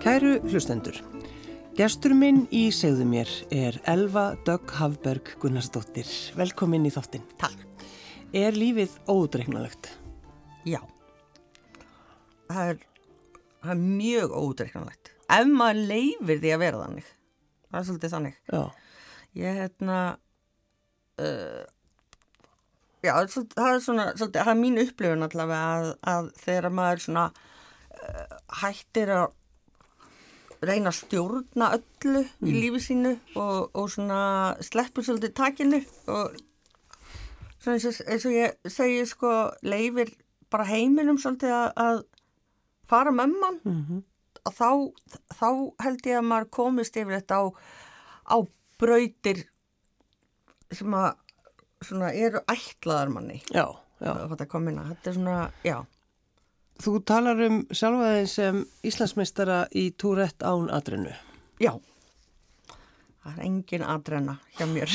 Kæru hlustendur, gestur minn í segðu mér er Elva Dögg Hafberg Gunnarsdóttir. Velkomin í þáttinn. Takk. Er lífið ódreiknalegt? Já. Það er, það er mjög ódreiknalegt. Ef maður leifir því að vera þannig. Það er svolítið þannig. Já. Ég hérna, uh, já, er það er svona, svolítið, það er mín upplifun allavega að, að þegar maður svona uh, hættir að reyna að stjórna öllu í lífi sínu og, og svona sleppur svolítið takinu og svona eins og, eins og ég segi sko leifir bara heiminum svolítið að, að fara með mann Mm -hmm. að þá, þá held ég að maður komist yfir þetta á, á brautir sem að svona eru ætlaðar manni Já, já. þetta, komina. þetta er svona, já Þú talar um sjálfaðið sem Íslandsmeistara í Túrett án atrinu. já það er engin aðrenna hjá mér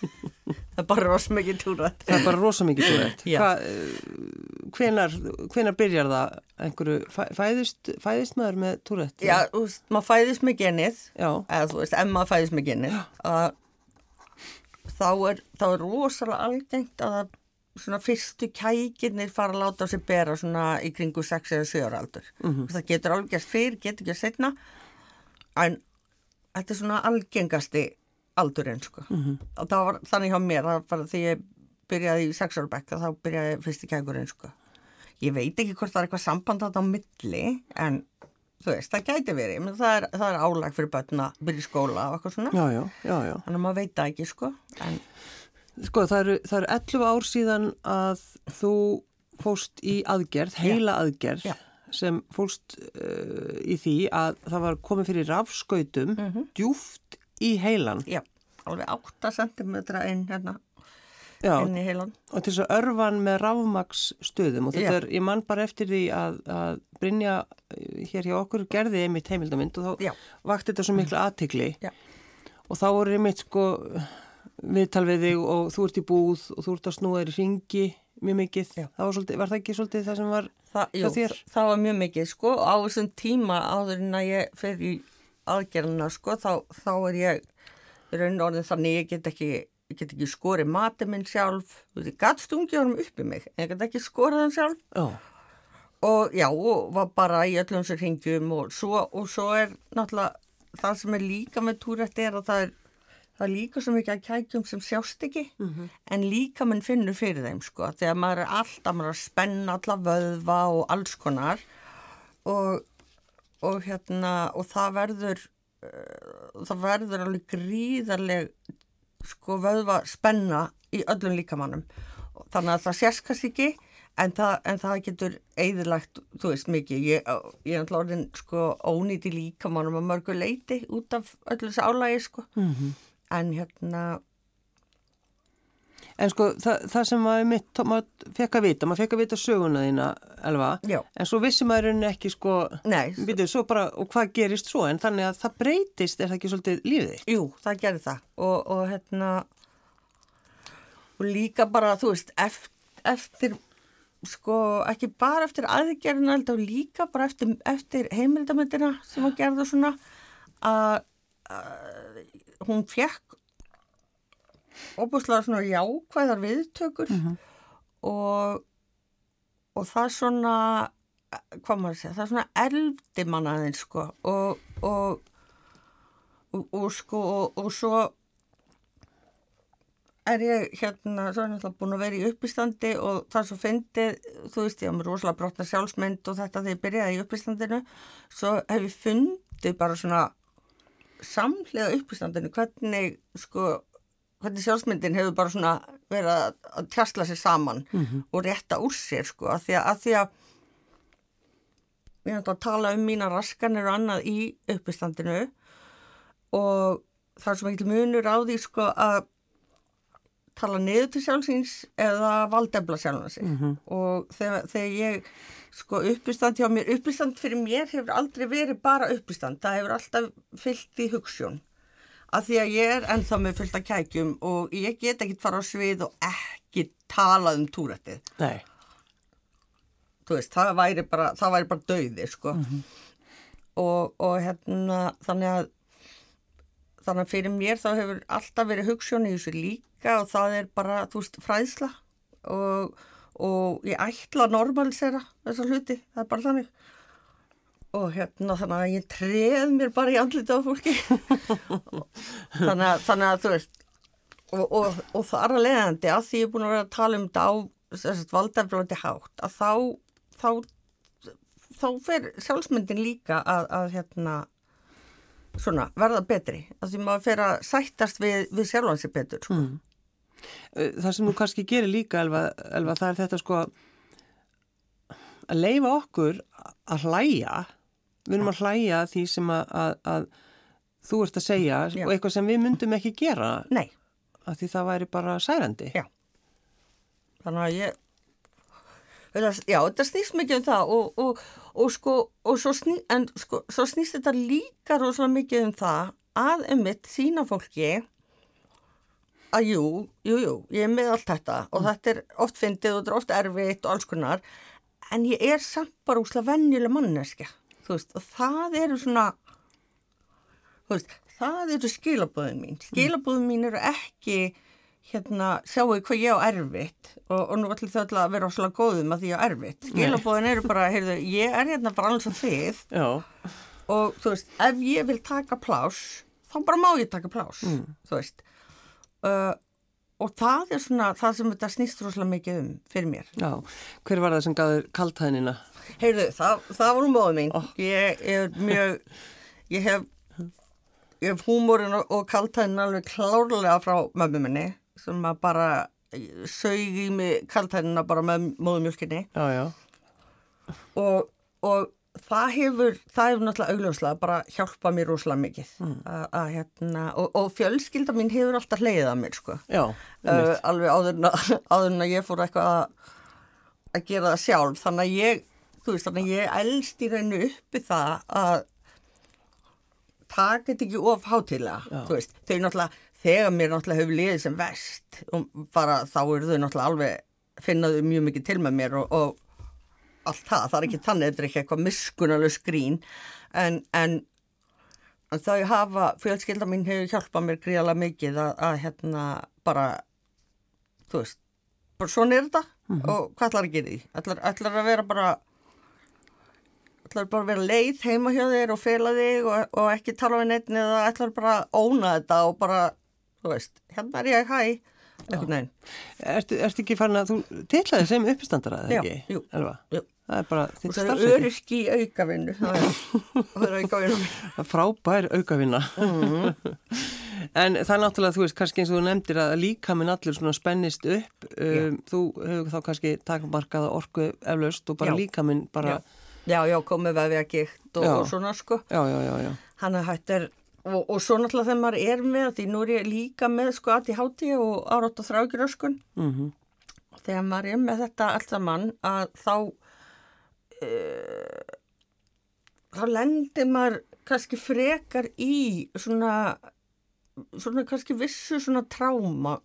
það er bara rosa mikið túrætt Það er bara rosa mikið Túrett. Já. Hvenar, hvenar byrjar það einhverju, fæ- fæðist, fæðist maður með Túrett? já, þú veist, maður fæðist með genið Já, eða þú veist, maður fæðist með genið þá er, þá er rosalega algengt að það svona fyrstu kækirnir fara að láta sig bera svona í kringu 6 eða 7 ára aldur. Það getur alveg gæst fyrr, getur að setna en þetta er svona algengasti aldurinn sko. og það var þannig hjá mér var bara því ég byrjaði í 6 ára bekk þá byrjaði fyrsti kækurinn sko. ég veit ekki hvort það er eitthvað samband á milli en þú veist, það gæti verið menn það er, það er álag fyrir börn að byrja skóla og eitthvað svona já, já, já, já. þannig að maður veit það ekki sko en Sko, það eru, það eru 11 ár síðan að þú fóst í aðgerð, heila aðgerð, Já. sem fóst uh, í því að það var komið fyrir rafskautum djúft í heilan. já, alveg 8 cm inn hérna Já, og til þess að örfan með rafmaksstöðum og þetta Já. er, ég mann bara eftir því að, að Brynja eh, hér hjá okkur gerði einmitt heimildamind og þá Já. vakti þetta svo miklu aðtikli og þá voru einmitt sko viðtal við þig og þú ert í búð og þú ert að snúa þér í ringi mjög mikið, það var, svolítið, var það ekki svolítið það sem var það, hjá jú, þér? það var mjög mikið sko á þessum tíma áður en að ég fer í aðgerðina sko þá, þá er ég raun orðin þannig ég get ekki get ekki skorið matið minn sjálf. Ég gatt stungi honum upp í mig en ég get ekki skorið hann sjálf. Já, og já, og var bara í öllum sér hingjum og svo, og svo er náttúrulega það sem er líka með túrætt er að það er, það er líka svo mikið að kækjum sem sjást ekki en líka mann finnur fyrir þeim sko þegar maður er alltaf, maður er að spenna alla vöðva og alls konar. Og, og hérna og það verður uh, það verður alveg gríðarleg sko vöðva spenna í öllum líkamannum. Þannig að það kannski ekki en það, en það getur eðilagt, þú veist mikið. Ég, ég er alltaf orðin sko ónýti líkamannum að mörgu leiti út af öllu þessu álægi sko. Mhm. En hérna en sko það, það sem maður mitt, maður fekk að vita, maður fekk að vita söguna þína, Elva, Já. en svo vissi maður rauninni ekki sko, Nei. býtu, svo bara, og hvað gerist svo, en þannig að það breytist, er það ekki svolítið lífið þitt? Jú, það gerði það og, og hérna og líka bara, þú veist, eftir, eftir sko, ekki bara eftir aðgerðina, heldur líka bara eftir, eftir heimildamöndina sem að gerða svona að að hún fekk óbúslega svona jákvæðar viðtökur og og það svona hvað maður að segja, það svona eldi manna aðeins sko og, og og, og sko og, og svo er ég hérna, svo er náttúrulega búin að vera í uppistandi og það svo fyndið, þú veist ég á mér rosalega brotna sjálfsmynd og þetta þegar ég byrjaði í uppistandinu, svo hef ég fundið bara svona samlega uppistandinu, hvernig sko, hvernig sjálfsmyndin hefur bara svona verið að, að tjastla sér saman og rétta úr sér sko, að því að, að því að ég er að tala um mína raskanir og annað í uppistandinu og það er svo mikil munur á því sko að tala niður til sjálfsins eða valdefla sjálfan sig. Og þegar, þegar ég sko uppistand hjá mér, uppistand fyrir mér hefur aldrei verið bara uppistand, það hefur alltaf fyllt í hugssjón að því að ég er ennþá með fullt að kækjum og ég get ekki fara á svið og ekki tala um túrættið Nei, þú veist, það væri bara, það væri bara döði, sko. og, og hérna þannig að þannig að fyrir mér þá hefur alltaf verið hugssjón í þessu líka og það er bara, þú veist, fræðsla og, og ég ætla að normalisera þessa hluti, það er bara þannig og hérna þannig að ég treð mér bara í andlita á fólki þannig, að, þannig að þú veist og, og, og það er að leiðandi að því ég er búin að vera að tala um þetta á valdaflöndi hátt að þá þá, þá fer sjálfsmyndin líka að, að hérna svona verða betri að því maður fer að sættast við, við sjálfansi betur sko. mm. Það sem þú kannski gerir líka Elva, Elva það er þetta sko að leifa okkur að hlæja. Við erum að hlæja því sem að, að, að þú ert að segja Já. og eitthvað sem við myndum ekki gera. Nei. Því það væri bara særandi. Já. Þannig að ég Já, þetta snýst mikið um það og, og, og sko, og svo, sný, en, sko, svo snýst þetta líka rosalega mikið um það að emitt sína fólki að jú, jú, jú, ég er með allt þetta og mm. þetta er oft fyndið og þetta er oft erfitt og alls konar en ég er samt bara úslega vennjuleg manneska, þú veist, og það eru svona, þú veist, það eru skilabóðin mín, skilabóðin mín eru ekki hérna, sjáu hvað ég á erfitt og, og nú ætlum þau að vera svolítið góðum að því ég á erfitt. Skilabóðin eru bara, heyrðu, ég er hérna bara alls að þið Já. og þú veist, ef ég vil taka plás, þá bara má ég taka plás, mm. þú veist. Uh, og það er svona það sem þetta snýst rosalega mikið um fyrir mér. Já, hver var það sem gaður kaltæðinina? Heyrðu, það, það var um móðu mín. Oh. Ég er mjög, ég hef, ég hef húmórin og, kaltæðin alveg klárlega frá mömmu minni sem að bara sög í mig kaltænina bara með móðumjölkinni og, og það hefur, það hefur náttúrulega augljóslega bara hjálpað mér rosalega mikið. Mm. að hérna, og, og fjölskylda mín hefur alltaf leiðið að mér sko. Já, uh, alveg áður en að ég fór eitthvað að, að gera það sjálf. Þannig að ég, þú veist, þannig að ég elst í reynu uppi það að taka þetta ekki of hátilega, þú veist, þau náttúrulega þegar mér náttúrulega hefur liðið sem vest og bara þá eru þau náttúrulega alveg finnaðu mjög mikið til með mér og, og allt það, það er ekki þannig, þetta er ekki eitthvað miskunalög skrín en, en, en þau hafa, fjölskylda mín hefur hjálpað mér gríðalega mikið að, að hérna bara, þú veist, bara svona er þetta mm -hmm. og hvað ætlar að gera því? Ætlar, ætlar að vera bara ætlar bara að vera leið heima hjá þér og fela þig og, og ekki tala við neitt eða ætlar bara að óna þetta og bara þú veist, hérna er ég hæ Ertu, ertu ekki farin að þú tillaði sem uppstandara eða ekki? Já, jú, jú. Það er bara þitt starfsæti. Það er öryrki aukavinnu. Það er aukavinnu. Frábær aukavinna. Mm. en það er náttúrulega, þú veist, kannski eins og þú nefndir að líka minn allir svona spennist upp. Um, þú hefur þá kannski takmarkaða orku eflaust og bara líka minn bara... Já, já, já komið vefið að gitt og, og svona sko. Já, já, já, já. Hann að hættir Og, og svo náttúrulega þegar maður er með því nú er ég líka með sko aðti háti og árátt og þrákjuröskun mm -hmm. þegar maður er með þetta allt saman að þá uh, þá lendir maður kannski frekar í svona svona kannski vissu svona tráma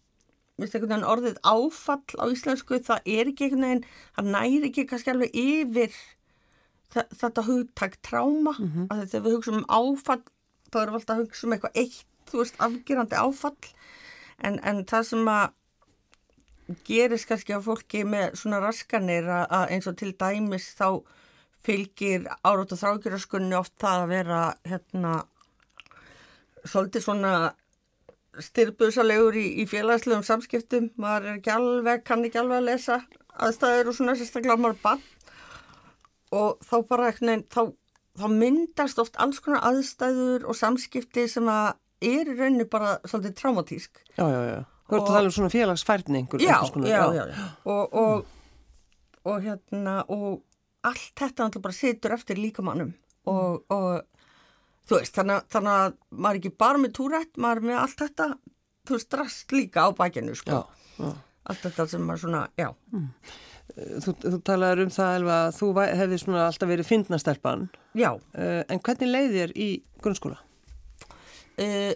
orðið áfall á íslensku það er ekki einhvern veginn það næri ekki kannski alveg yfir þetta hugtak tráma mm -hmm. þetta við hugsaum um áfall þá erum við alltaf að hugsa um eitthvað eitt, þú veist, afgerandi áfall. En, en það sem að gerist kannski á fólki með svona raskanir að eins og til dæmis þá fylgir árátt og þrákjöraskunni oft það að vera hérna svolítið svona styrbuðsalegur í, í félagslegum samskiptum, maður er ekki alveg kann ekki alveg að lesa aðstæður og svona sérstaklega maður bann og þá bara eitthvað þá þá myndast oft alls konar aðstæður og samskipti sem að er í rauninni bara svolítið traumatísk. Já, já, já. Þú ert að tala um svona félagsfærni einhver. Já, já, já, já. Og, og, mm. og hérna, og allt þetta alltaf bara situr eftir líkamannum og, mm. og þú veist, þannig, þannig að maður er ekki bara með túrætt, maður er með allt þetta, þú veist, drast líka á bækinu, sko. Já, já. Allt þetta sem maður svona, já. Mm. Þú, þú talaður um það Elva, að þú hefði svona alltaf verið fyndnastelpan. Já. Uh, en hvernig leiði þér í grunnskóla? Uh,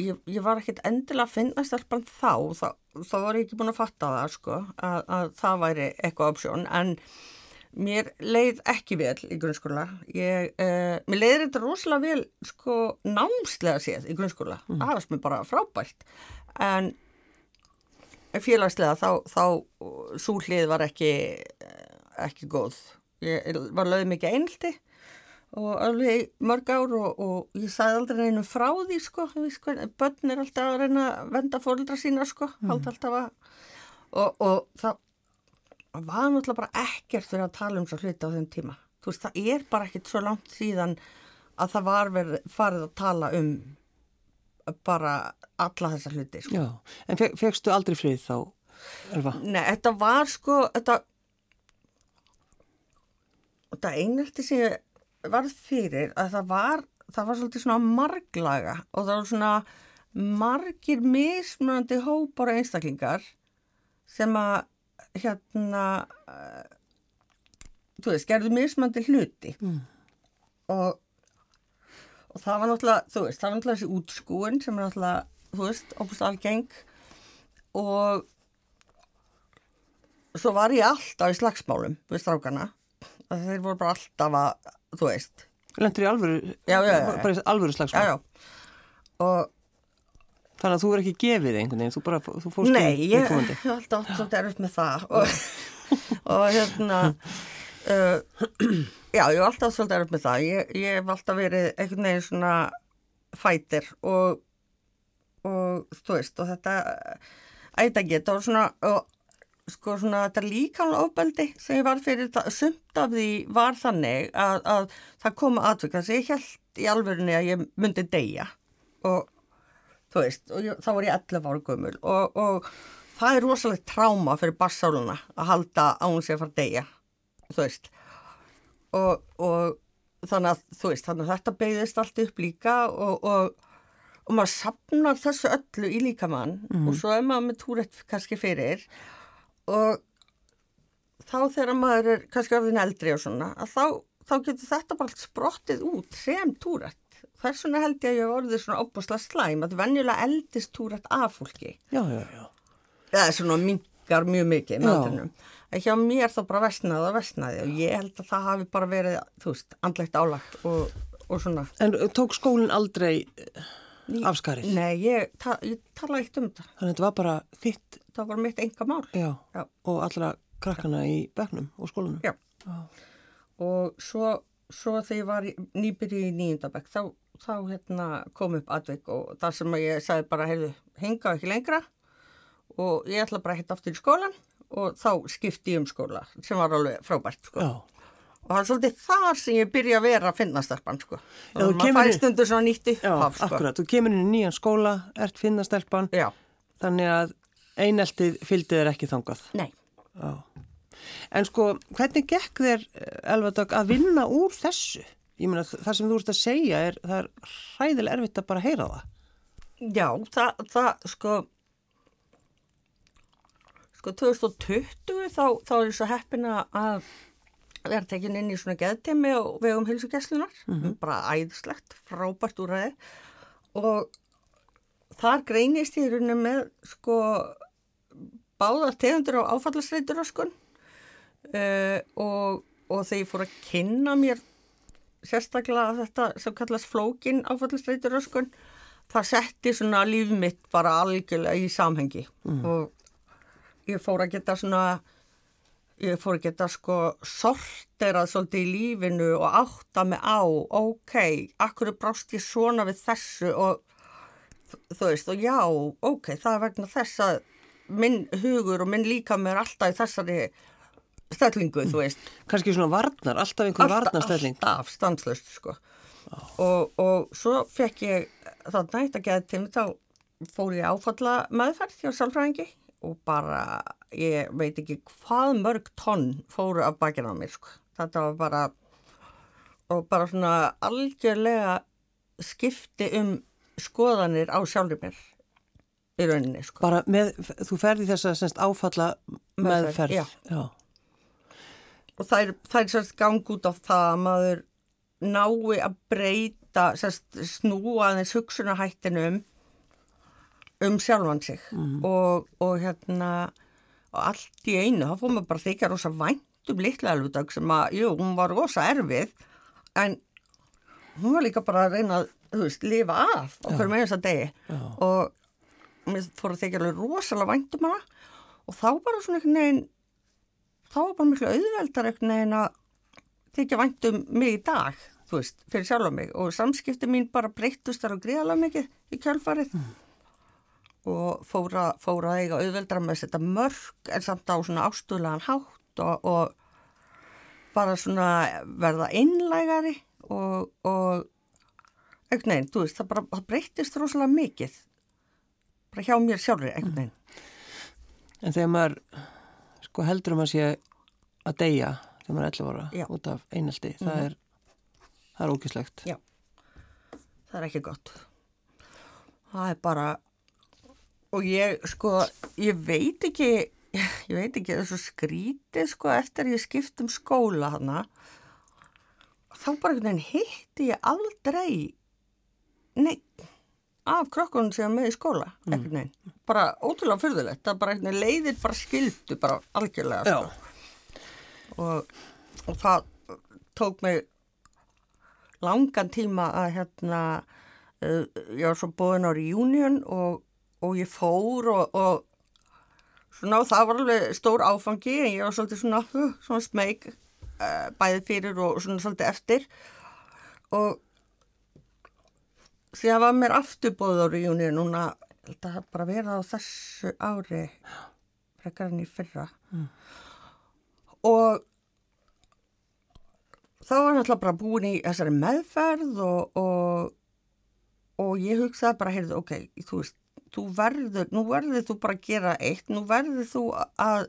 ég, ég var ekkert endilega fyndnastelpan þá, þá, þá var ég ekki búin að fatta það sko, að, að það væri eitthvað opsjón, en mér leið ekki vel í grunnskóla. Ég, uh, mér leiði þetta rosalega vel sko námslega séð í grunnskóla. Mm. Það varst mér bara frábært. En félagslega þá, þá svo hlið var ekki, ekki góð. Ég var lögð mikið einhaldi og alveg mörg ár og, og ég sagði aldrei einu frá því sko, sko börn er alltaf að reyna að venda fólkdra sína sko, mm. alltaf að og, og það var náttúrulega bara ekkert fyrir að tala um svo hluti á þeim tíma. Þú veist, það er bara ekkert svo langt síðan að það var verið farið að tala um bara alla þessa hluti sko. Já, en fe fegstu aldrei frið þá, Elva? Nei, þetta var sko, þetta þetta einhelti sem ég varð fyrir að það var, það var svolítið svona marglaga og það var svona margir mismunandi hópar og einstaklingar sem að hérna uh, þú veist, gerðu mismunandi hluti mm. og og það var náttúrulega, þú veist, það var náttúrulega þessi útskúin sem er náttúrulega, þú veist, óbúst algeng. Og svo var ég alltaf í slagsmálum við strákana, þeir voru bara alltaf að þú veist. Lendur í alvöru, já, já, já, bara alvöru slagsmál. Og Þannig að þú er ekki gefið einhvern veginn, þú bara, þú fórst Nei, ég hef alltaf svolítið erfitt með það. Og, og hérna uh, já, ég hef alltaf svolítið erfitt með það. Ég, ég hef alltaf verið einhvern veginn svona fætir og og þú veist og þetta ætta ekki, þetta var svona og sko svona þetta líkanlega ofbeldi sem ég var fyrir þetta, sumt af því var þannig að, að það koma aðvökk þess að ég held í alverðinni að ég myndi deyja og þú veist, og ég, þá var ég 11 ára gömul og, og það er rosalega tráma fyrir bassáluna að halda á hún sé að fara að deyja þú veist og, og þannig að þú veist, þannig að þetta beigðist allt upp líka og, og og maður sapnar þessu öllu í líkamann mm. og svo er maður með túrætt kannski fyrir og þá þegar maður er kannski öfðin eldri og svona að þá, þá getur þetta bara sprottið út sem túrætt. Þess vegna held ég að ég hef orðið svona óbúslega slæm að venjulega eldist túrætt af fólki. Já, já, já. Það er svona mingar mjög mikið með aldrinum. En hjá mér þá bara vestnaði og vestnaði og ég held að það hafi bara verið, þú veist, andlegt álagt og, og svona. En tók skólinn aldrei afskarið? Nei, ég, ta, ég tala eitt um þetta. Þannig að þetta var bara þitt það var mitt enga mál. Já, Já. og allra krakkana í begnum og skólunum. Já, Já. og svo, svo þegar ég var nýbyrju í nýjundabæk, þá, þá hérna, kom upp aðveik og það sem ég sagði bara, heyrðu, henga ekki lengra og ég ætla bara að hitta aftur í skólan og þá skipti ég um skóla sem var alveg frábært, sko. Og það er svolítið þar sem ég byrja að vera að finna stelpann sko. Og maður fæ stundur svona nýtt upp. Já, sko. akkurat. Þú kemur inn í nýjan skóla, ert finna stelpann. Þannig að eineltið fylgdi þér ekki þangað? Nei. Já. En sko, hvernig gekk þér, Elvadag, að vinna úr þessu? Ég meina, það sem þú ert að segja er, það er hræðilega erfitt að bara heyra það. Já, það, það sko, sko 2020 þá, þá er ég svo heppina að vera tekin inn í svona geðtemi og vegum hilsugjæslunar, mm -hmm. bara æðislegt, frábært úr aðeins og þar greinist ég rauninu með sko báðar tegundur á áfallasreituröskun uh, og, og þegar ég fór að kynna mér sérstaklega þetta sem kallast flókin áfallasreituröskun það setti svona líf mitt bara algjörlega í samhengi mm. og ég fór að geta svona ég fór að geta sko sorterað svolítið í lífinu og átta mig á ok, akkur brást ég svona við þessu og þú veist og já, ok, það er vegna þess að minn hugur og minn líka mér alltaf í þessari stellingu, þú veist. Kanski svona varnar, alltaf einhver varnarstelling. Alltaf, stanslust, sko. Og, og svo fekk ég nætt að geða til mig, þá fór ég áfalla meðferð hjá sálfræðingi og bara, ég veit ekki hvað mörg tonn fóru af bakinn á mér, sko. Þetta var bara, og bara svona algjörlega skipti um skoðanir á sjálfur mér í rauninni sko. Bara með, þú ferði þess að semst áfalla meðferð. Já. já. Og það er, það er semst gang út á það að maður nái að breyta, semst snúa þess hugsunahættinum um sjálfan sig. Mm. og, og hérna og allt í einu, þá fór maður bara þykja rosa vænt um litla elvudag sem að, jú, hún var rosa erfið en hún var líka bara að reyna að, þú veist, lifa af okkur með þess að degi. Já. og mér fór að þykja alveg rosalega væntum hana. Og þá bara svona einhvern veginn þá var bara miklu auðveldar einhvern veginn að þykja væntum mig í dag, þú veist, fyrir sjálf mig. Og samskipti mín bara breyttust þar og gríðalega mikið í kjálfarið og fóra, fóra að eiga auðveldra með þetta mörg en samt á svona ástuðlegan hátt og, og bara svona verða einlægari og, og einhvern veginn, þú veist, það bara það breyttist rosalega mikið bara hjá mér sjálfur einhvern veginn En þegar maður sko heldur um að sé að deyja þegar maður er 11 ára Já. út af einelti, það er það er ógislegt. Já, það er ekki gott. Það er bara, og ég sko, ég veit ekki, ég veit ekki, það er svo skrítið sko eftir ég skipt um skóla hana, þá bara einhvern veginn hitti ég aldrei neitt af krokkunum sem með í skóla, veginn. Bara ótrúlega fyrðulegt, það bara einhvern veginn leiðir bara skildu bara algjörlega sko. og, og það tók mig langan tíma að hérna uh, ég var svo búin á reunion og, og ég fór og, og svona það var alveg stór áfangi en ég var svolítið svona, svona smeg uh, bæði fyrir og svona svolítið eftir. Og því að var mér afturbóð á reunion núna, ég held að það bara vera á þessu ári frekar enn í fyrra. Og þá var náttúrulega bara búin í þessari meðferð og, og, og ég hugsaði bara, heyrðu, ok, þú veist, þú verður, nú verður þú bara að gera eitt, nú verður þú að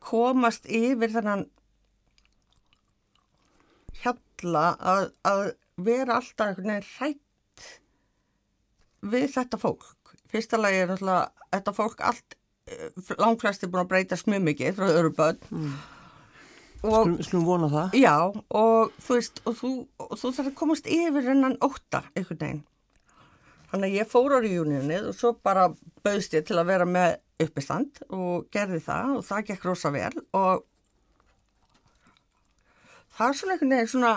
komast yfir þennan hjalla að, að vera alltaf einhvern veginn hrætt við þetta fólk. Fyrsta lagi er náttúrulega þetta fólk allt, langflesti búin að breytast mjög mikið frá öðru börn Mm. og skulum vona það. Já, og þú veist, og þú, og þú þarf að komast yfir hennan ótta einhvern veginn. Þannig að ég fór á reunionið og svo bara bauðst ég til að vera með uppistand og gerði það og það gekk rosa vel og það er svona einhvern veginn svona,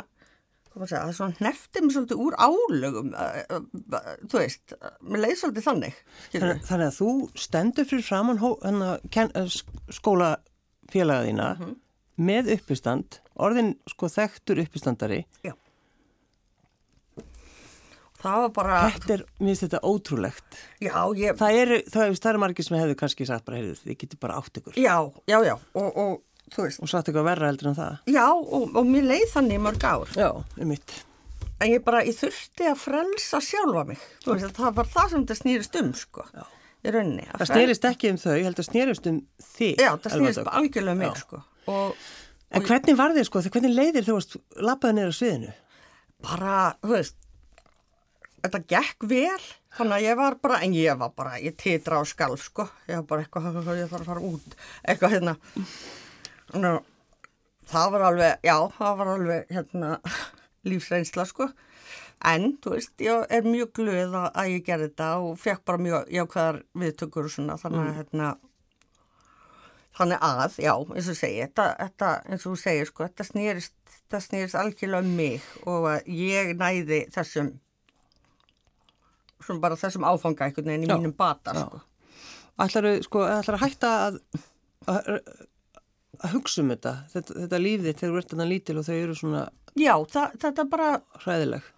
hvað maður segja, það er svona hneftið mér svolítið úr álögum, uh, uh, þú veist, mér leið svolítið þannig. Þannig, þannig að þú stendur fyrir framann hérna, eh, sk- skólafélaga þína Mhm. með uppistand, orðin sko þekktur uppistandari. Það var bara, Þetta er, mér finnst þetta ótrúlegt. já, ég, Það eru, það, það eru margir sem hefðu kannski sagt bara, heyrðu, þið getur bara átt ykkur. já, já, já, og, og þú veist, Og sagt eitthvað verra heldur en það. já, og, og mér leið þannig mörg ár. Já, um mitt. En ég bara, ég þurfti að frelsa sjálfa mig. Þú veist, það var það sem þetta snýrist um, sko. Já. Í rauninni. að Það frel- snerist ekki um þau, ég held að snerist um þig. Já, það snýrist algjörlega um mig, sko. Og, En hvernig var þið sko, hvernig leiðir þú varst lappaði á sviðinu? bara, þú veist, þetta gekk vel. Þannig að ég var bara, en ég var bara, ég titra á skalf, sko. Ég var bara eitthvað, ég þarf að fara út. Eitthvað hérna. Nú, það var alveg, já, það var alveg, hérna, lífsreynsla, sko. En, þú veist, ég er mjög glöð að, ég gerði þetta og fekk bara mjög jákvæðar viðtökur og svona, þannig að, hérna, þannig að, já, eins og segi, þetta, þetta eins og þú segir, sko, þetta snýrist, þetta snýrist algjörlega um mig og að ég næði þessum, svona bara þessum áfanga einhvern veginn í Já, mínum bata, sko. Ætlar sko, að hætta að, að, að hugsa um þetta, þetta, þetta líf þitt þegar þú ert þarna lítil og þau eru svona Já, það, þetta bara, hræðileg.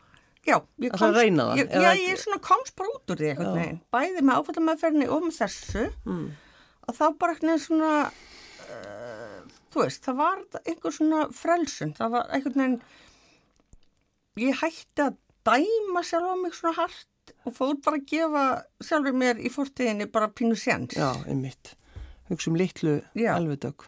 já, ég það, ég, já, ég er svona komst bara út úr því einhvern veginn, bæði með áfallamæðferðinni og með þessu, Mm. að þá bara einhvern veginn svona, uh, þú veist, það var einhver svona frelsun, það var einhvern veginn, ég hætti að dæma sjálfa mig svona hart og fór bara að gefa sjálfur mér í fórtíðinni bara pínu séns. Já, einmitt. Hugsa um litlu Já. alvedögg.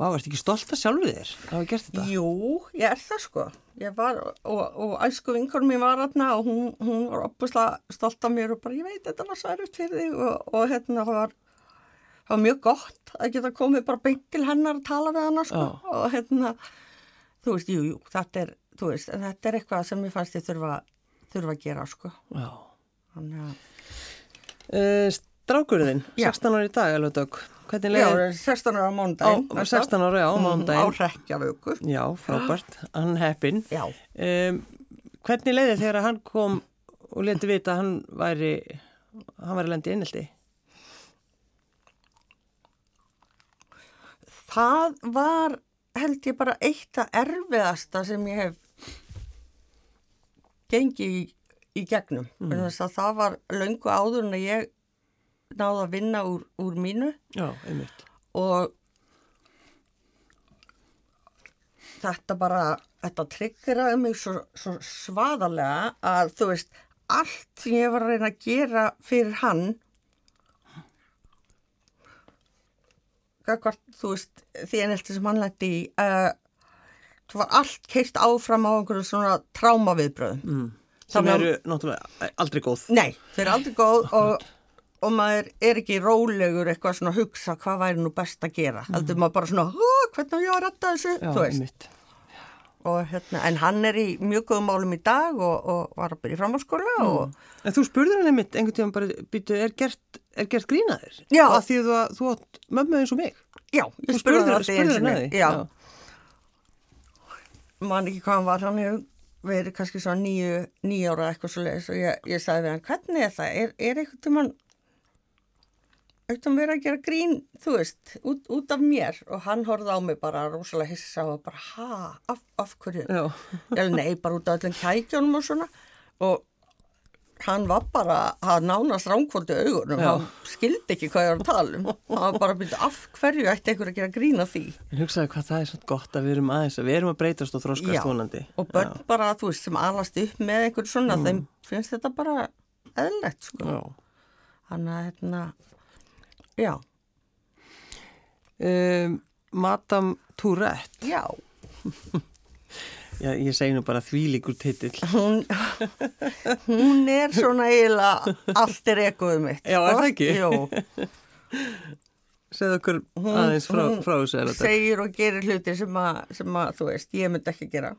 Vá, ertu ekki stolt að sjálfu þér að hafa gert þetta? Jú, ég er það sko. Ég var, og, og æsku vinkur mér var aðna og hún, hún var opuslega stolt af mér og bara, ég veit, þetta var svo erfitt fyrir þig og, og hérna, það var, það var mjög gott að geta komið bara beint til hennar að tala við hana sko. Og hérna, þú veist, jú, jú, þetta er, þú veist, þetta er eitthvað sem ég fannst ég þurfa, þurfa að gera sko. Já. Þannig að, Uh, drákurðin, Já. 16 ára í dag alveg dög, hvernig Já, leiði 16 ára á á, mándaginn. 16 ára, já, á Á mándaginn hrekkjavöku. já, frábært, hann heppin Já. um, hvernig leiði þegar hann kom og leti vita að hann væri hann væri lendi innildi Það var, held ég, bara eitt að erfiðasta sem ég hef gengið í, í gegnum. Mm. Það var löngu áður en ég náði að vinna úr, úr mínu já, einmitt og þetta bara, þetta tryggraði mig svo, svo svaðalega að þú veist, allt sem ég var að reyna að gera fyrir hann þú veist, því einhelti sem hann lætti í uh, það var allt keirt áfram á einhverju svona trámaviðbröðum mm. sem að- eru náttúrulega aldrei góð Nei, þeir eru aldrei góð og, og maður er ekki rólegur eitthvað svona að hugsa hvað væri nú best að gera. Mm. Heldur maður bara svona, "Hó, hvernig ég að rætta þessu, já, þú veist. einmitt Og, hérna, en hann er í mjög góðum málum í dag og, og var að byrja í framhalskóla og En þú spurður hann einmitt einhvern tíðan bara, býtu, er gert, er gert grínaðir? Já. Og að því þú, þú átt mömmu eins og mig. já, ég einu hann að sinni. því? Já, Já. Man ekki hvað hann var, hann hefur verið kannski svona nýju, nýju ára eitthvað svo leiðis og ég, ég sagði við hann, hvernig er það? Er, er eitthvað tímann auðvitað verið að gera grín, þú veist, út, út af mér og hann horfði á mig bara rosalega hissa og bara, ha, af, af hverju? Já, Eða nei, bara út af öllum kækjónum og svona og hann var bara, hann nánast ránkvöldu augunum, Já. hann skildi ekki hvað ég var að tala um, hann var bara að byrja af hverju ætti einhver að gera grína því? En hugsaði hvað það er svo gott að við erum aðeins að við erum að breytast og þroskast Já. vonandi. og börn bara, þú veist, sem alast upp með einhver svona, þeim finnst þetta bara eðlegt, sko, Já. hann að, hérna, já, Um, Madame Tourette, já, Já, ég segi nú bara þvílíkur titill. hún, hún er svona eiginlega allt er ekoðum mitt, Já, er það ekki? Jú. Segðu okkur Hún- aðeins frá, hún frá þessu er þetta. segir og gerir hluti sem að, sem að þú veist, ég myndi ekki gera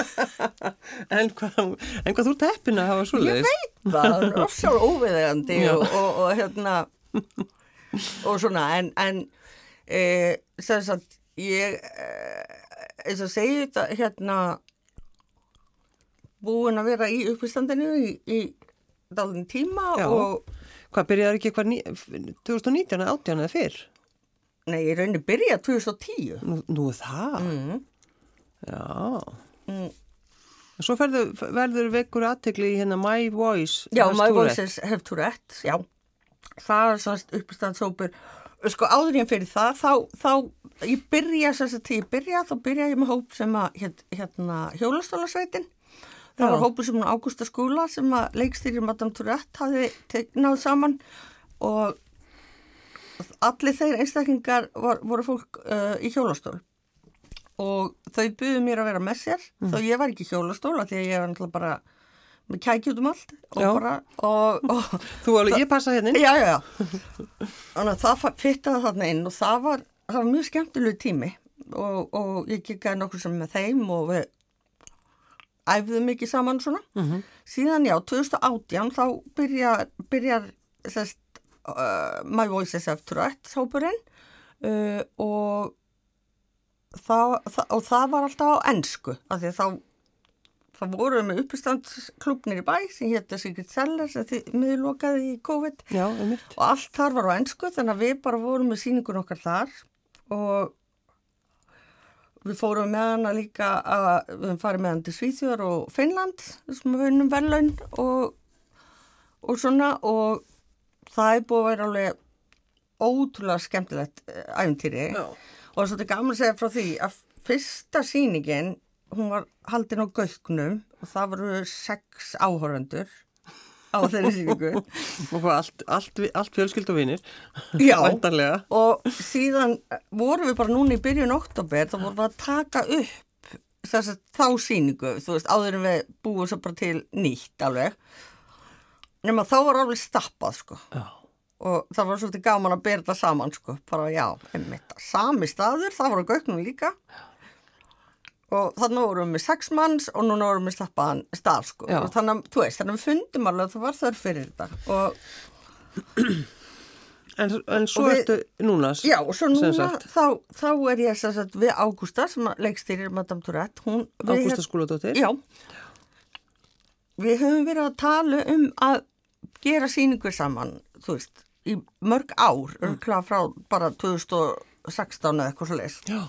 En hvað, en hvað þú ert heppin að hafa svo leiðis? það er ofsjálf óviðegandi og, og, og hérna og svona en, en e, sem sagt ég e, eins og segi þetta hérna búin að vera í uppistandinu í, í dálinn tíma Já. og Hvað, byrjaði ekki ní- 2019 eða 18 eða fyrr? nei, ég raunin byrja 2010 Nú, nú það? mm. Já. Mm. Svo ferðu, verður vekkur aðtekli í hérna My Voice. Já, My. Voices Have Tourette, já. Það er svona uppstandshópur. Sko áður ég fyrir það, þá, þá ég byrja, þess að því ég byrja, þá byrja ég með hóp sem að, hér, hérna, hjólastólasveitin. Það var hópur sem Ágústa Skúla sem að leikstýri Madame Tourette hafi náð saman og allir þeir einstaklingar var, voru fólk uh, í hjólastól og þau buðu mér að vera með sér Mm. þó ég var ekki í hjólastóla því að ég var náttúrulega bara með kækjút um allt og Já. bara og, og Þú alveg, ég passa hérna inn. já, já, þannig að það fittaði þarna inn og það var, það var mjög skemmtilegu tími og, og ég kikkaði nokkur sem með þeim og við æfðum mikið saman svona Mhm. síðan já, 2018 þá byrjar, byrjar sest, uh, My Voices of Tourette hópurinn uh, og og það var alltaf á ennsku af því að þá það voru með uppistandsklubnir í bæ sem hétta Sigrid Seller sem þið miðlokaði í COVID. Já, og allt þar var á ennsku þannig að við bara vorum með síningun okkar þar. Og við fórum með hana líka að við farum með hana til Svíþjóðar og Finnland sem við vinnum verðlaun og, og svona. Og það er búið að vera alveg ótrúlega skemmtilegt eh, æfintýri og það er svolítið gaman að segja frá því að fyrsta sýningin hún var haldin á Gauknum og það voru sex áhöröndur á þeirri sýningu. Og allt, allt, allt fjölskyld og vinir. Já. Og síðan vorum við bara núna í byrjun oktober þá vorum við að taka upp þess að þá sýningu. Þú veist, áður en við búum svo bara til nýtt alveg. Nema þá var alveg stappað sko. Já. og það var svolítið gaman að bera þetta saman sko, bara já, einmitt. Sami staður, það var á gögnum líka og þannig vorum við sex manns og núna vorum við slappaðan stað sko, þannig að, þú veist, þannig að við fundum alveg að það var þörf fyrir þetta og En, en svo við- ertu núna Já, og svo núna þá, þá er ég sagt við Ágústa sem leikstýrir Madame Tourette. Ágústa Skúladóttir Já. Við höfum verið að tala um að gera síningu saman, þú veist, í mörg ár, mm. frá bara 2016 eða eitthvað svo leis. Já,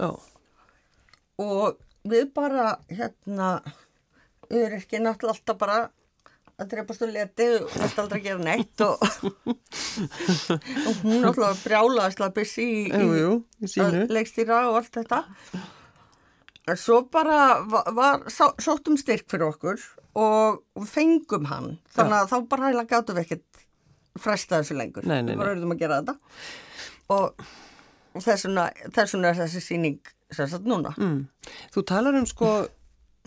já, Og við bara, hérna, við erum ekki náttúrulega alltaf bara að drepast og leti og þetta aldrei að gera neitt og, og hún náttúrulega brjálaðist að byssi í, jú, jú, í leikstýra og allt þetta. Svo bara var, var sóttum styrk fyrir okkur og fengum hann. Þannig að þá bara hægla gátum við ekkert fresta þessu lengur. Við bara verðum að gera þetta. Og, og þessuna, er þessi síning sagt núna. mm. Þú talar um sko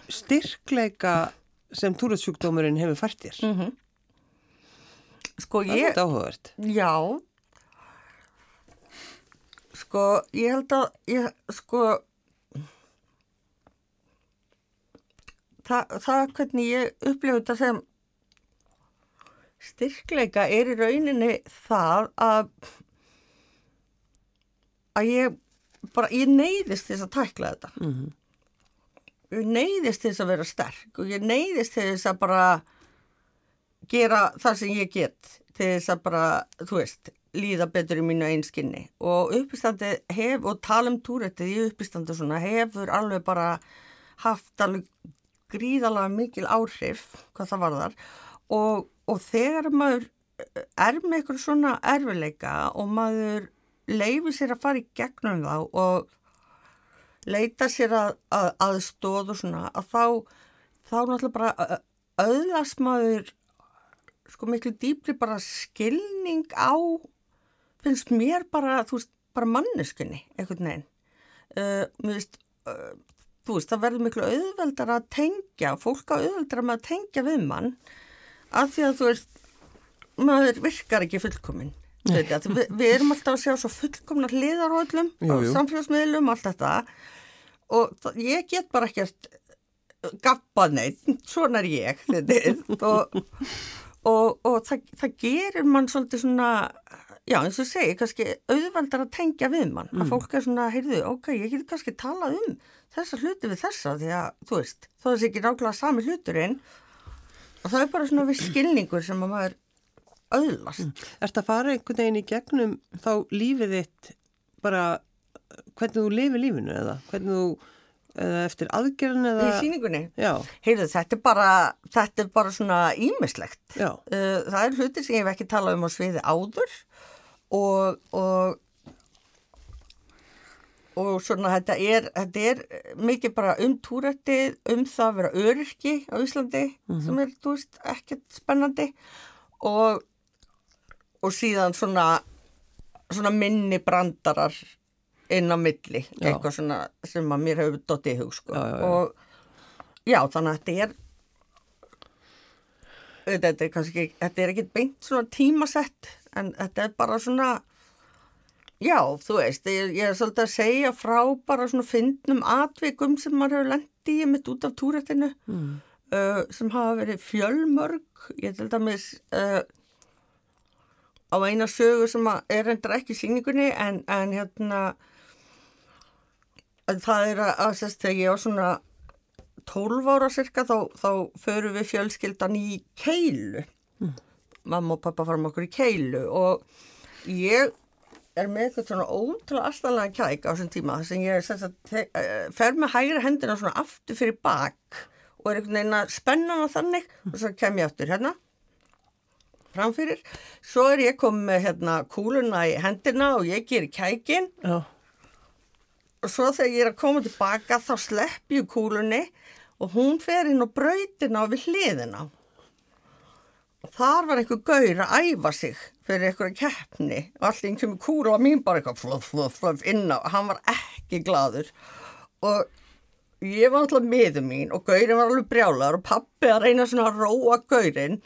styrkleika sem túrasjúkdómurinn hefur fært þér Mm Sko Það er ég, þetta áhugavert já, sko ég held að, ég, sko, það, það hvernig ég upplifu þetta sem styrkleika er í rauninni það að, að ég bara, ég neyðist þess að tækla þetta. mm Ég neyðist þess að vera sterk og ég neyðist þess að bara gera það sem ég get til þess að bara, þú veist, líða betur í mínu einskinni og uppistandi hef, og tala um túrættið í uppistandi svona, hefur alveg bara haft alveg gríðalega mikil áhrif hvað það varðar. Og, og þegar maður er með eitthvað svona erfileika og maður leifir sér að fara í gegnum þá og leita sér að, að aðstóð og svona að þá, þá náttúrulega bara auðlast maður sko miklu dýpri bara skilning á finnst mér bara, þú veist, bara manneskunni einhvern veginn. Uh, veist, uh, þú veist, það verður miklu auðveldar að tengja fólk á auðveldar að maður tengja við mann af því að þú veist maður virkar ekki fullkomin Þetta, við, við erum alltaf að sjá svo fullkomna hliðar á öllum, Jú, á jú. samfélagsmiðlum, allt þetta. Og ég get bara ekkert gappað neitt, svona er ég og, og, og það, það gerir mann svolítið svona, já eins og segi, kannski auðveldar að tengja við mann, að fólk er svona, heyrðu, ok, ég get kannski talað um þessa hluti við þessa, því að, þú veist, þó þessi ekki nákvæmlega sami hluturinn, og það er bara svona viss skilningur sem að maður auðlast. Ertu að fara einhvern veginn í gegnum þá lífið þitt bara hvernig þú lifir lífinu eða hvernig þú eða eftir aðgerðin eða Í síningunni, Já, heyrðu, þetta er bara, þetta er bara svona ímislegt. já, Uh, það er hlutir sem ég hef ekki talað um á sviði áður og, og, og svona þetta er, þetta er mikið bara um túrættið, um það að vera öryrki á Íslandi sem er, þú veist, ekkert spennandi og, og síðan svona, svona minni brandarar inn á milli, Já. eitthvað svona sem að mér hefur dottið í hug, sko. Já, já. Og já, þannig að þetta er þetta er kannski, þetta er ekki beint svona tímasett, en þetta er bara svona, já, þú veist, ég, ég er svolítið að segja frá bara svona fyndnum atvikum sem maður hefur lendi í mitt út af túrættinu, mm. uh, sem hafa verið fjölmörg, ég til dæmis uh, á eina sögu sem að er endur ekki í sýningunni, en, en hérna, það er að, að sérst, þegar ég á svona 12 ára cirka þá, þá förum við fjölskyldan í keilu. Mamma og pappa farum okkur í keilu og ég er með eitthvað svona ótrúlega aðstæðlega kæk á þessum tíma þar sem ég sagt, te- eh, fer með hægri hendina svona aftur fyrir bak og er einhvern veginn að spenna hana þannig og svo kem ég aftur hérna framfyrir. Svo er ég komið með hérna kúluna í hendina og ég gerir kækin já, og svo þegar ég er að koma tilbaka þá slepp ég kúlunni og hún fer inn á brautina og við hliðina. Og þar var einhver gaur að æfa sig fyrir einhverja keppni og allir einhverjum kúla og mín bara eitthvað fluff, fluff, fluff inn á. Hann var ekki gladur og ég var alltaf miður mín og gaurin var alveg brjálar og pappi að reyna svona að róa gaurin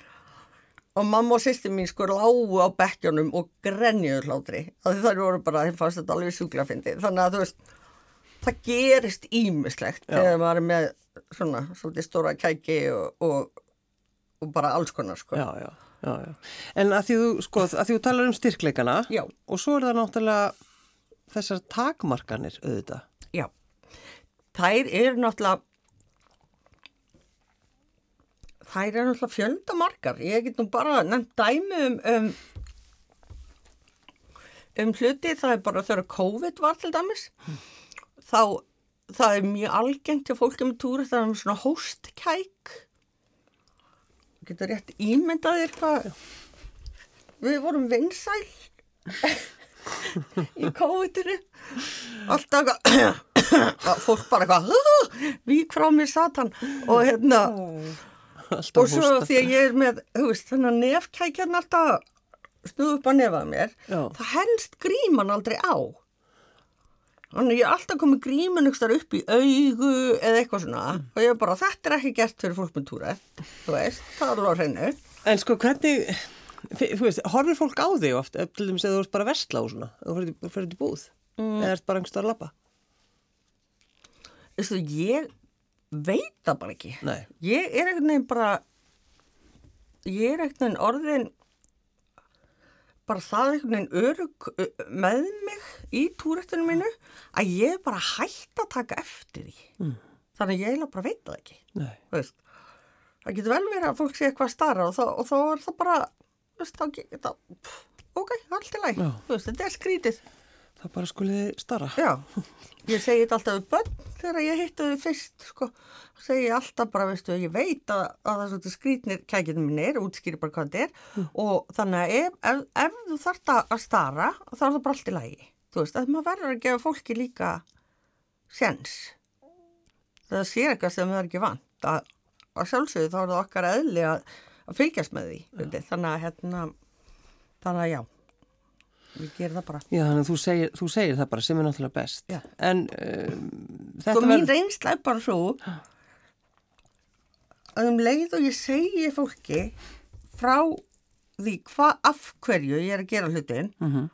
og mamma og sýsti mín sko lágu á bekkjónum og grenjuðu hlátri það voru bara, þeim fannst þetta alveg sjúkla fyndi þannig að þú veist, það gerist ímislegt þegar maður er með svona, svolítið stóra kæki og, og, og bara alls konar sko já, já Já, já. En að því þú, sko, að því þú talar um styrkleikana Já. og svo er það náttúrulega þessar takmarkanir auðvitað. Já, þær eru náttúrulega þær eru náttúrulega fjöldamarkar ég get nú bara nefnt dæmi um um, um hluti, það er bara þegar COVID var til dæmis. Þá það er mjög algengt til fólki með túri það er svona hóstkæk. Getur rétt ímyndað þér hvað við vorum vinsæl í COVID-inu. Alltaf fólk bara eitthvað vík frá mér satan og hérna Alltaf og svo því að ég er með þú veist, að nefkækjan alltaf stuð upp að nefað mér Já. það helst gríman aldrei á þannig að ég er alltaf komið gríman ykkur upp í augu eða eitthvað svona og ég er bara, þetta er ekki gert fyrir fólk með túra þú veist, það er alveg á hreinu En sko hvernig, þú veist, horfir fólk á þig oft, ef til dæmis eða þú ert bara að versla og svona, þú fyrir, til búð, mm. eða ert bara einhverstað að labba? Veistu, ég veit það bara ekki. Nei. ég er einhvern veginn bara ég er einhvern veginn orðin bara það einhvern veginn örug með mig í túrættinu mínu að ég er bara hægt að taka eftir því. Mm. þannig að ég eiginlega bara veit það ekki. Það getur vel verið að fólk sé eitthvað starra og, og þá er það bara veist, þá, þá, pff, ok, allt í læg þetta er skrítið Það bara skuliði starra. Já, ég segi þetta alltaf við börn þegar ég hitti þau fyrst, sko, segi ég alltaf bara, veistu, ég veit að, að það er svolítið skrýtnir kækjum mínir, útskýri bara hvað þetta er og þannig að ef, ef, ef þú þarft að stara, þá er það bara allt í lagi. Þú veist, að maður verður að gefa fólki líka sjens. Það sé eitthvað sem það er ekki vant. Að, að sjálfsögðu þá er það okkar eðli að, að fylgjast með því. Ja. Þannig að, hérna, þannig að já, ég ger það bara. Já, þannig að þú segir, þú segir það bara sem er náttúrulega best. Já. En um, þetta Sko mín verður- reynsla er bara svo að um leið og ég segi fólki frá því hvað af hverju ég er að gera hlutin Mhm.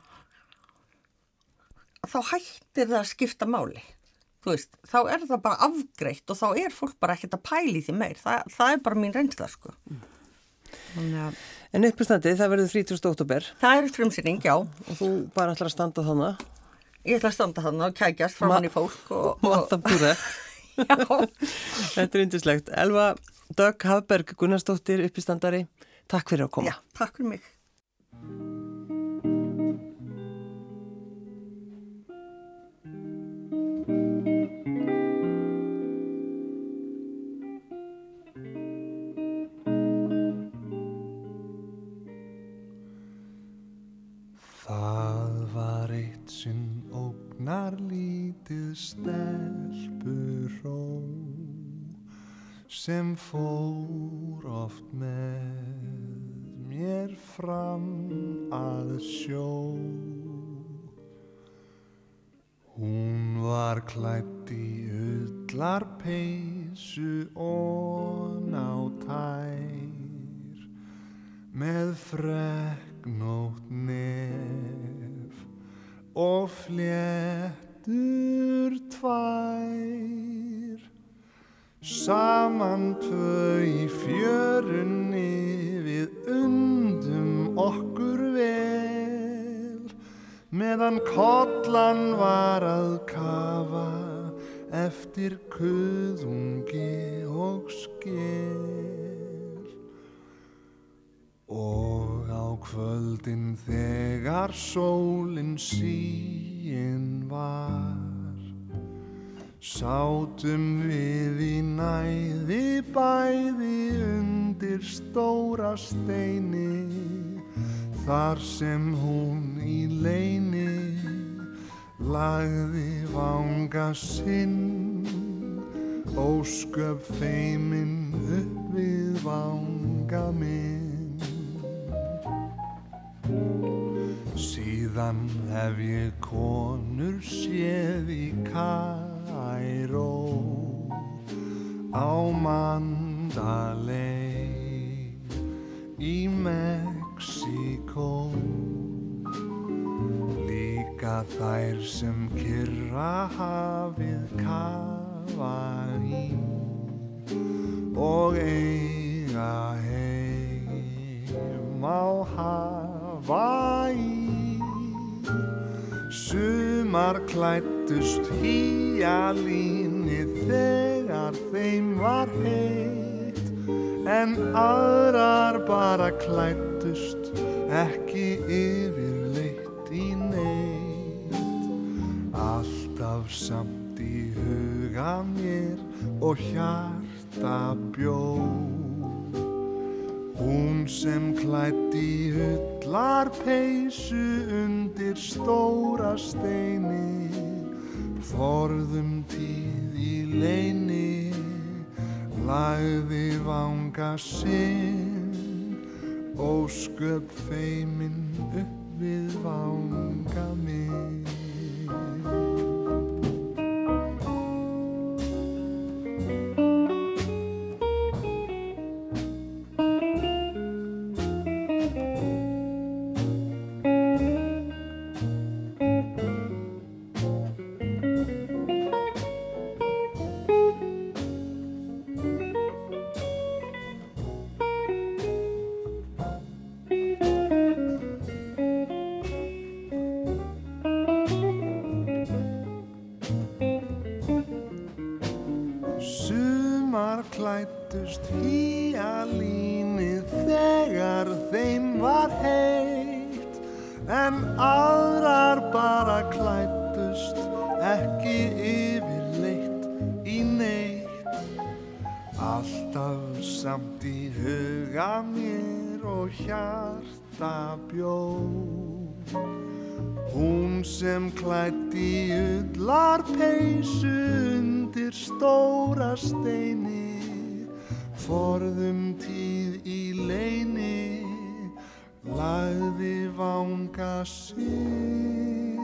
þá hættir það að skipta máli. Þú veist, þá er það bara afgreitt og þá er fólk bara ekkert að pæli því meir. Þa, það er bara mín reynsla, sko. Þannig að En uppistandið, það verður 30. oktober það er frumsýning, já. og þú bara ætlar að standa þannig Ég ætla að standa þarna og kækjast frá Ma- hann í fólk og, alltaf búið já. Þetta er yndislegt. Elva Dögg Hafberg Gunnarsdóttir uppistandari, takk fyrir að koma. já, takk fyrir mig. Ógnar lítið stelpuró sem fór oft með mér fram að sjó. Hún var klætt í ullar peysu og ná tær með freknótt nef og fléttur tvær. Saman tvö í fjörunni við undum okkur vel. Meðan kollan var að kafa eftir kuðungi og skel Og kvöldin þegar sólin síin var. Sátum við í næði bæði undir stóra steini Þar sem hún í leini lagði vanga sinn. Ósköp feimin upp við vanga minn Síðan hef ég konur séð í Kairó á Mandalay í Mexíkó. Líka þær sem kyrra hafið kafa í og eiga heima Hawaii Sumar klættust hýjalíni þegar þeim var heitt En aðrar bara klættust ekki yfirleitt í neitt. Alltaf samt í huga mér og hjarta bjó. Hún sem klætti hullar peysu undir stóra steini Forðum tíð í leini Lagði vanga sinn Ósköp feimin upp við vanga minn Klættust hýjalínið þegar þeim var heitt. En aðrar bara klættust ekki yfirleitt í neitt. Alltaf samt í huga mér og hjarta bjó. Hún sem klætti ullar peysu undir stóra steini Forðum tíð í leini Lagði vanga sinn.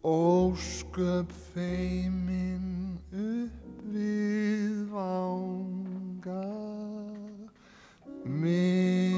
Ósköp feimin upp við vanga minn